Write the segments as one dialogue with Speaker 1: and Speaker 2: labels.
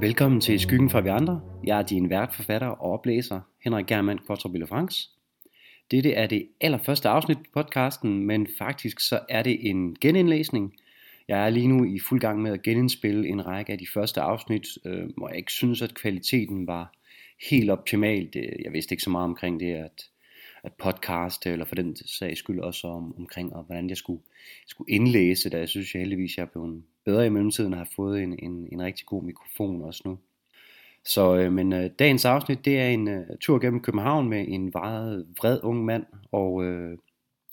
Speaker 1: Velkommen til Skyggen fra vi andre. Jeg er din vært, forfatter og oplæser, Henrik Germand Kvartrup Franks. Dette er det allerførste afsnit i podcasten, men faktisk så er det en genindlæsning. Jeg er lige nu i fuld gang med at genindspille en række af de første afsnit, øh, hvor jeg ikke synes, at kvaliteten var helt optimal. Jeg vidste ikke så meget omkring det at, at podcast, eller for den sags skyld også om, omkring, og hvordan jeg skulle, skulle indlæse det. Jeg synes jeg heldigvis, jeg er blevet bedre i mellemtiden, og har fået en, en, en rigtig god mikrofon også nu. Så, øh, men øh, dagens afsnit, det er en øh, tur gennem København med en meget vred ung mand, og øh,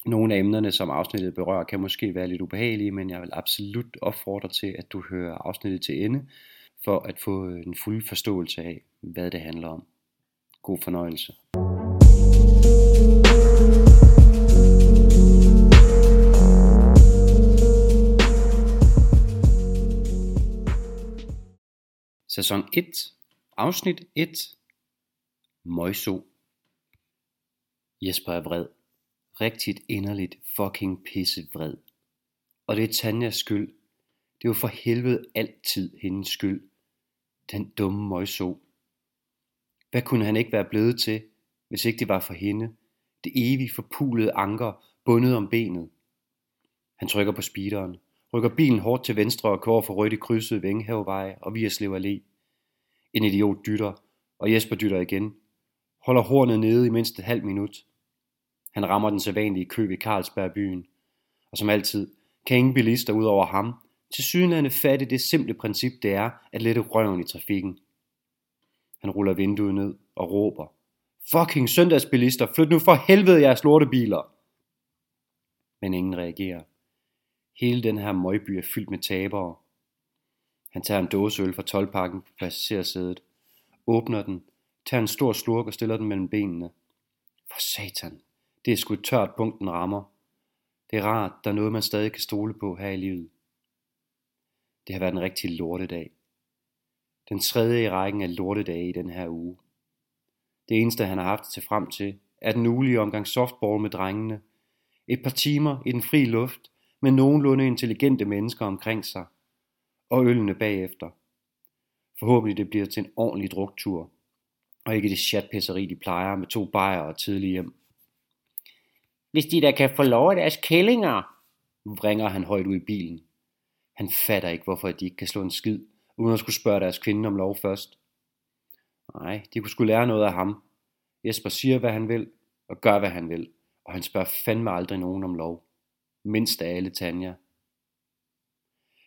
Speaker 1: nogle af emnerne, som afsnittet berører, kan måske være lidt ubehagelige, men jeg vil absolut opfordre til, at du hører afsnittet til ende, for at få øh, en fuld forståelse af, hvad det handler om. God fornøjelse. Sæson 1, afsnit 1, Møjso. Jesper er vred. Rigtigt inderligt fucking pisse vred. Og det er Tanjas skyld. Det er jo for helvede altid hendes skyld. Den dumme Møjso. Hvad kunne han ikke være blevet til, hvis ikke det var for hende? Det evige forpulede anker bundet om benet. Han trykker på speederen, rykker bilen hårdt til venstre og kører for rødt i krydset ved og Vierslev Allé. En idiot dytter, og Jesper dytter igen. Holder hornet nede i mindst et halvt minut. Han rammer den sædvanlige kø ved Carlsberg byen. Og som altid, kan ingen bilister ud over ham til synlande fatte det simple princip det er at lette røven i trafikken. Han ruller vinduet ned og råber. Fucking søndagsbilister, flyt nu for helvede jeres lortebiler! Men ingen reagerer. Hele den her møgby er fyldt med tabere. Han tager en dåse øl fra tolvpakken på passagersædet, åbner den, tager en stor slurk og stiller den mellem benene. For satan, det er sgu et tørt punkt, den rammer. Det er rart, der er noget, man stadig kan stole på her i livet. Det har været en rigtig lortedag. Den tredje i rækken af lortedage i den her uge. Det eneste, han har haft til frem til, er den ugelige omgang softball med drengene. Et par timer i den fri luft, med nogenlunde intelligente mennesker omkring sig. Og ølene bagefter. Forhåbentlig det bliver til en ordentlig druktur. Og ikke det chatpisseri, de plejer med to bajer og tidlig hjem. Hvis de da kan få lov af deres kællinger, vringer han højt ud i bilen. Han fatter ikke, hvorfor de ikke kan slå en skid, uden at skulle spørge deres kvinde om lov først. Nej, de kunne skulle lære noget af ham. Jesper siger, hvad han vil, og gør, hvad han vil, og han spørger fandme aldrig nogen om lov. Mindst af alle Tanja.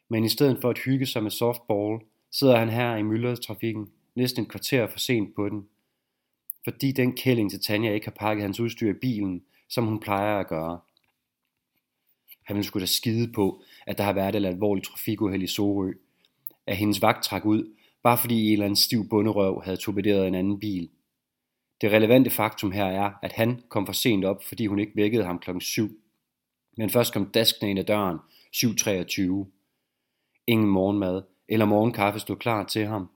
Speaker 1: Men i stedet for at hygge sig med softball, sidder han her i myldretrafikken, næsten et kvarter for sent på den. Fordi den kælling til Tanja ikke har pakket hans udstyr i bilen, som hun plejer at gøre. Han ville skulle da skide på, at der har været et alvorligt trafikuheld i Sorø. At hendes vagt trak ud, bare fordi en eller anden stiv bunderøv havde torpederet en anden bil. Det relevante faktum her er, at han kom for sent op, fordi hun ikke vækkede ham klokken 7. Men først kom daskene ind ad døren, 7.23. Ingen morgenmad eller morgenkaffe stod klar til ham.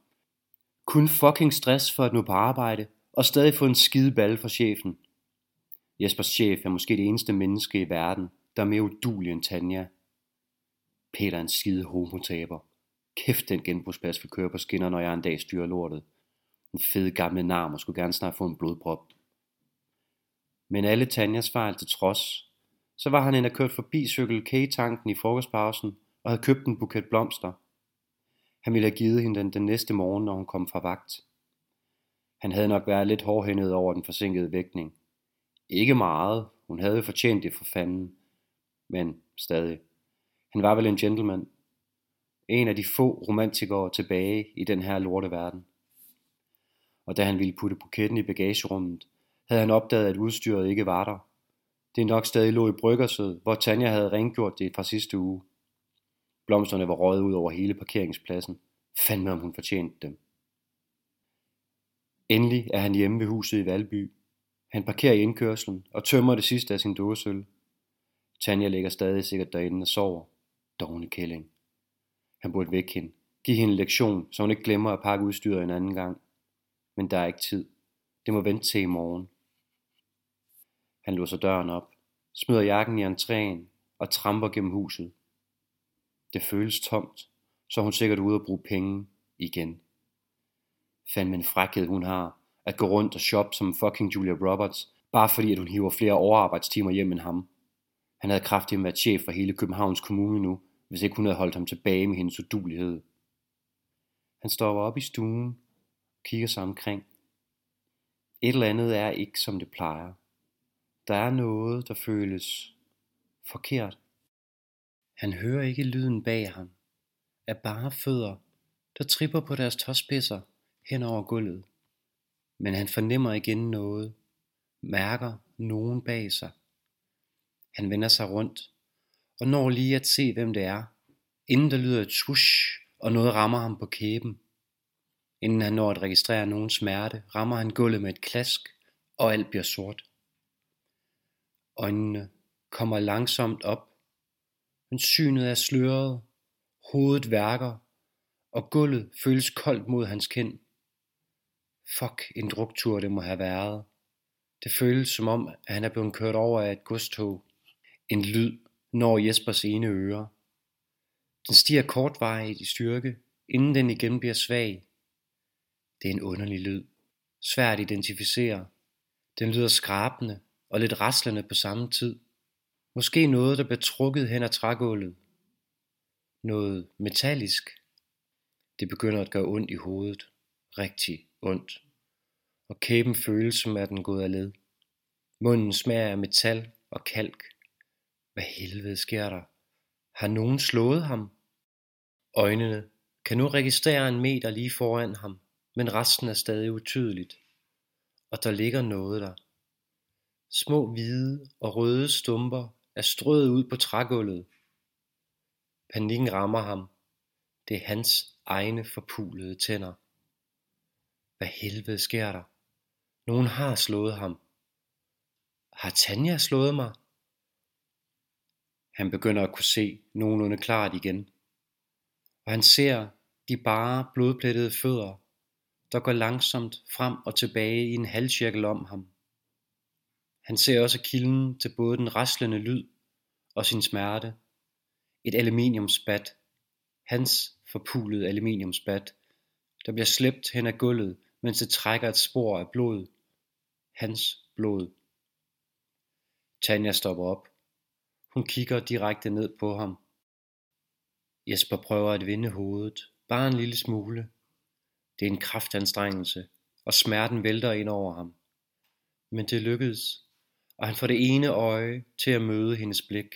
Speaker 1: Kun fucking stress for at nå på arbejde, og stadig få en skide balle fra chefen. Jespers chef er måske det eneste menneske i verden, der er mere udulig end Tanja. Peter er en skide homotaber. Kæft, den genbrugsplads vil køre på skinner, når jeg en dag styrer lortet. En fed gamle narm og skulle gerne snart få en blodprop. Men alle Tanjas fejl til trods, så var han endda kørt forbi Cykel K-tanken i frokostpausen og havde købt en buket blomster. Han ville have givet hende den den næste morgen, når hun kom fra vagt. Han havde nok været lidt hårdhændet over den forsinkede vægtning. Ikke meget, hun havde fortjent det for fanden. Men stadig. Han var vel en gentleman. En af de få romantikere tilbage i den her lorte verden. Og da han ville putte buketten i bagagerummet, havde han opdaget, at udstyret ikke var der. Det nok stadig lå i bryggersød, hvor Tanja havde rengjort det fra sidste uge. Blomsterne var røget ud over hele parkeringspladsen. Fandme om hun fortjente dem. Endelig er han hjemme ved huset i Valby. Han parkerer i indkørslen og tømmer det sidste af sin dåsøl. Tanja ligger stadig sikkert derinde og sover. Dogne kælling. Han burde vække hende. Giv hende en lektion, så hun ikke glemmer at pakke udstyret en anden gang. Men der er ikke tid. Det må vente til i morgen. Han låser døren op, smider jakken i entréen og tramper gennem huset. Det føles tomt, så hun sikkert ude at bruge penge igen. Fand en frækhed hun har, at gå rundt og shoppe som fucking Julia Roberts, bare fordi at hun hiver flere overarbejdstimer hjem end ham. Han havde kraftigt været chef for hele Københavns Kommune nu, hvis ikke hun havde holdt ham tilbage med hendes udulighed. Han stopper op i stuen og kigger sig omkring. Et eller andet er ikke som det plejer. Der er noget, der føles forkert. Han hører ikke lyden bag ham. Af bare fødder, der tripper på deres tåspidser hen over gulvet. Men han fornemmer igen noget. Mærker nogen bag sig. Han vender sig rundt og når lige at se hvem det er, inden der lyder et swoosh, og noget rammer ham på kæben. Inden han når at registrere nogen smerte, rammer han gulvet med et klask, og alt bliver sort. Øjnene kommer langsomt op, men synet er sløret, hovedet værker, og gulvet føles koldt mod hans kind. Fuck en druktur det må have været. Det føles som om, at han er blevet kørt over af et godstog. En lyd når Jespers ene øre. Den stiger kortvarigt i styrke, inden den igen bliver svag. Det er en underlig lyd, svært at identificere. Den lyder skrabende og lidt raslende på samme tid. Måske noget, der blev trukket hen ad trægulvet. Noget metallisk. Det begynder at gøre ondt i hovedet. Rigtig ondt. Og kæben føles som at den gået af led. Munden smager af metal og kalk. Hvad helvede sker der? Har nogen slået ham? Øjnene kan nu registrere en meter lige foran ham, men resten er stadig utydeligt. Og der ligger noget der. Små hvide og røde stumper er strøet ud på trægulvet. Panikken rammer ham. Det er hans egne forpulede tænder. Hvad helvede sker der? Nogen har slået ham. Har Tanja slået mig? Han begynder at kunne se nogenlunde klart igen. Og han ser de bare blodplettede fødder, der går langsomt frem og tilbage i en halvcirkel om ham. Han ser også kilden til både den raslende lyd og sin smerte. Et aluminiumsbat. Hans forpulede aluminiumsbat, der bliver slæbt hen ad gulvet, mens det trækker et spor af blod. Hans blod. Tanja stopper op. Hun kigger direkte ned på ham. Jesper prøver at vinde hovedet, bare en lille smule. Det er en kraftanstrengelse, og smerten vælter ind over ham. Men det lykkedes, og han får det ene øje til at møde hendes blik.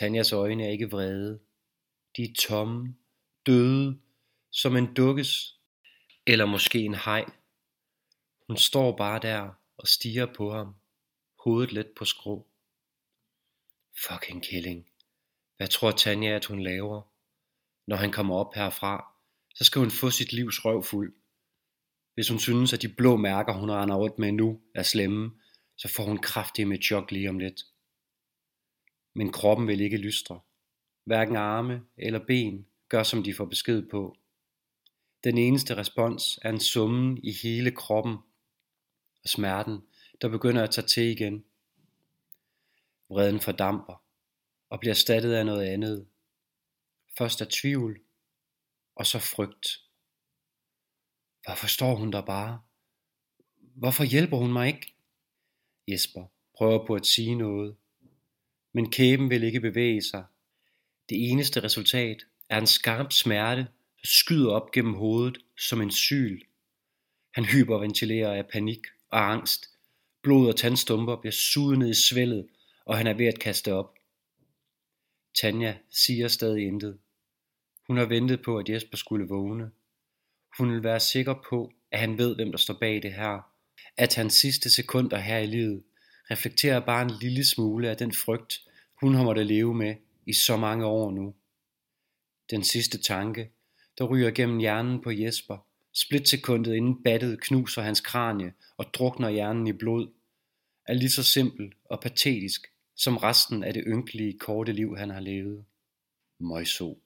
Speaker 1: Tanjas øjne er ikke vrede. De er tomme, døde, som en dukkes, eller måske en hej. Hun står bare der og stiger på ham, hovedet let på skrå. Fucking killing. Hvad tror Tanja, at hun laver? Når han kommer op herfra, så skal hun få sit livs røv fuld. Hvis hun synes, at de blå mærker, hun render rundt med nu, er slemme, så får hun kraftigt med chok lige om lidt. Men kroppen vil ikke lystre. Hverken arme eller ben gør, som de får besked på. Den eneste respons er en summen i hele kroppen og smerten, der begynder at tage til igen. Vreden fordamper og bliver erstattet af noget andet. Først af tvivl, og så frygt. Hvorfor står hun der bare? Hvorfor hjælper hun mig ikke? Jesper prøver på at sige noget, men kæben vil ikke bevæge sig. Det eneste resultat er en skarp smerte, der skyder op gennem hovedet som en syl. Han hyperventilerer af panik og angst. Blod og tandstumper bliver suget ned i svældet og han er ved at kaste op. Tanja siger stadig intet. Hun har ventet på, at Jesper skulle vågne. Hun vil være sikker på, at han ved, hvem der står bag det her. At hans sidste sekunder her i livet reflekterer bare en lille smule af den frygt, hun har måttet leve med i så mange år nu. Den sidste tanke, der ryger gennem hjernen på Jesper, splitsekundet inden battet knuser hans kranie og drukner hjernen i blod, er lige så simpel og patetisk som resten af det ynkelige korte liv han har levet. Møjso.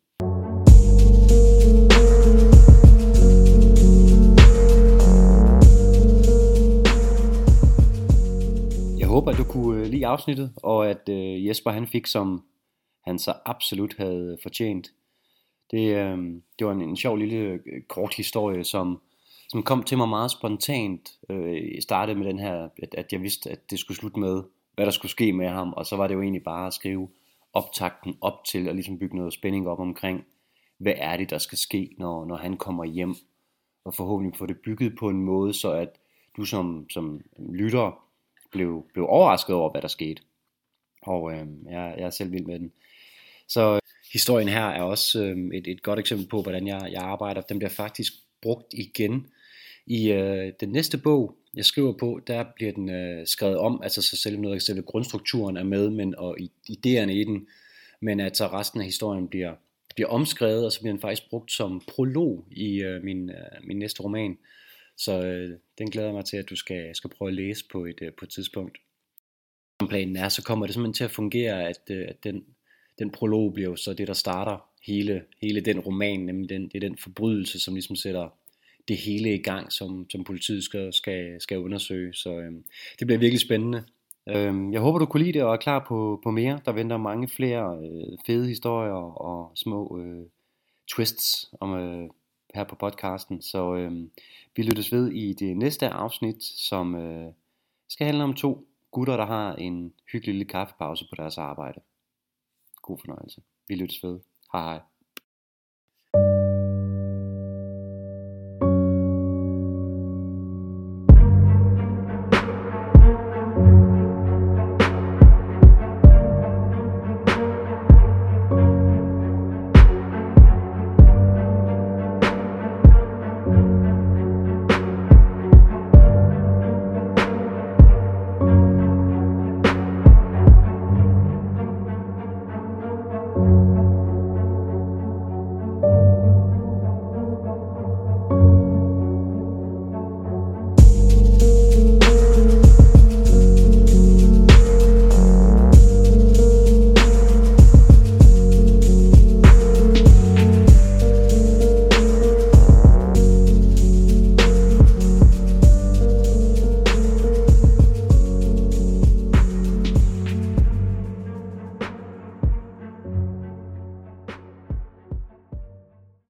Speaker 1: Håber, at du kunne øh, lide afsnittet, og at øh, Jesper han fik, som han så absolut havde fortjent. Det, øh, det var en, en sjov lille øh, kort historie, som som kom til mig meget spontant. Øh, jeg startede med den her, at, at jeg vidste, at det skulle slutte med, hvad der skulle ske med ham, og så var det jo egentlig bare at skrive optakten op til, og ligesom bygge noget spænding op omkring, hvad er det, der skal ske, når, når han kommer hjem, og forhåbentlig få det bygget på en måde, så at du som, som lytter blev, blev overrasket over, hvad der skete. Og øh, jeg, jeg er selv vild med den. Så øh, historien her er også øh, et, et godt eksempel på, hvordan jeg, jeg arbejder. Den bliver faktisk brugt igen i øh, den næste bog, jeg skriver på, der bliver den øh, skrevet om, altså så selv noget, selve grundstrukturen er med, men og idéerne i den, men at så resten af historien bliver, bliver omskrevet, og så bliver den faktisk brugt som prolog i øh, min, øh, min næste roman. Så øh, den glæder jeg mig til, at du skal, skal prøve at læse på et, øh, på et tidspunkt. Som planen er, så kommer det simpelthen til at fungere, at, øh, at den, den prolog bliver jo så det, der starter hele, hele den roman, nemlig den, det er den forbrydelse, som ligesom sætter det hele i gang, som, som politiet skal, skal, skal undersøge. Så øh, det bliver virkelig spændende. Øh, jeg håber, du kunne lide det og er klar på, på mere. Der venter mange flere øh, fede historier og små øh, twists om, øh, her på podcasten. Så øh, vi lyttes ved i det næste afsnit, som øh, skal handle om to gutter, der har en hyggelig lille kaffepause på deres arbejde. God fornøjelse. Vi lyttes ved. Hej hej.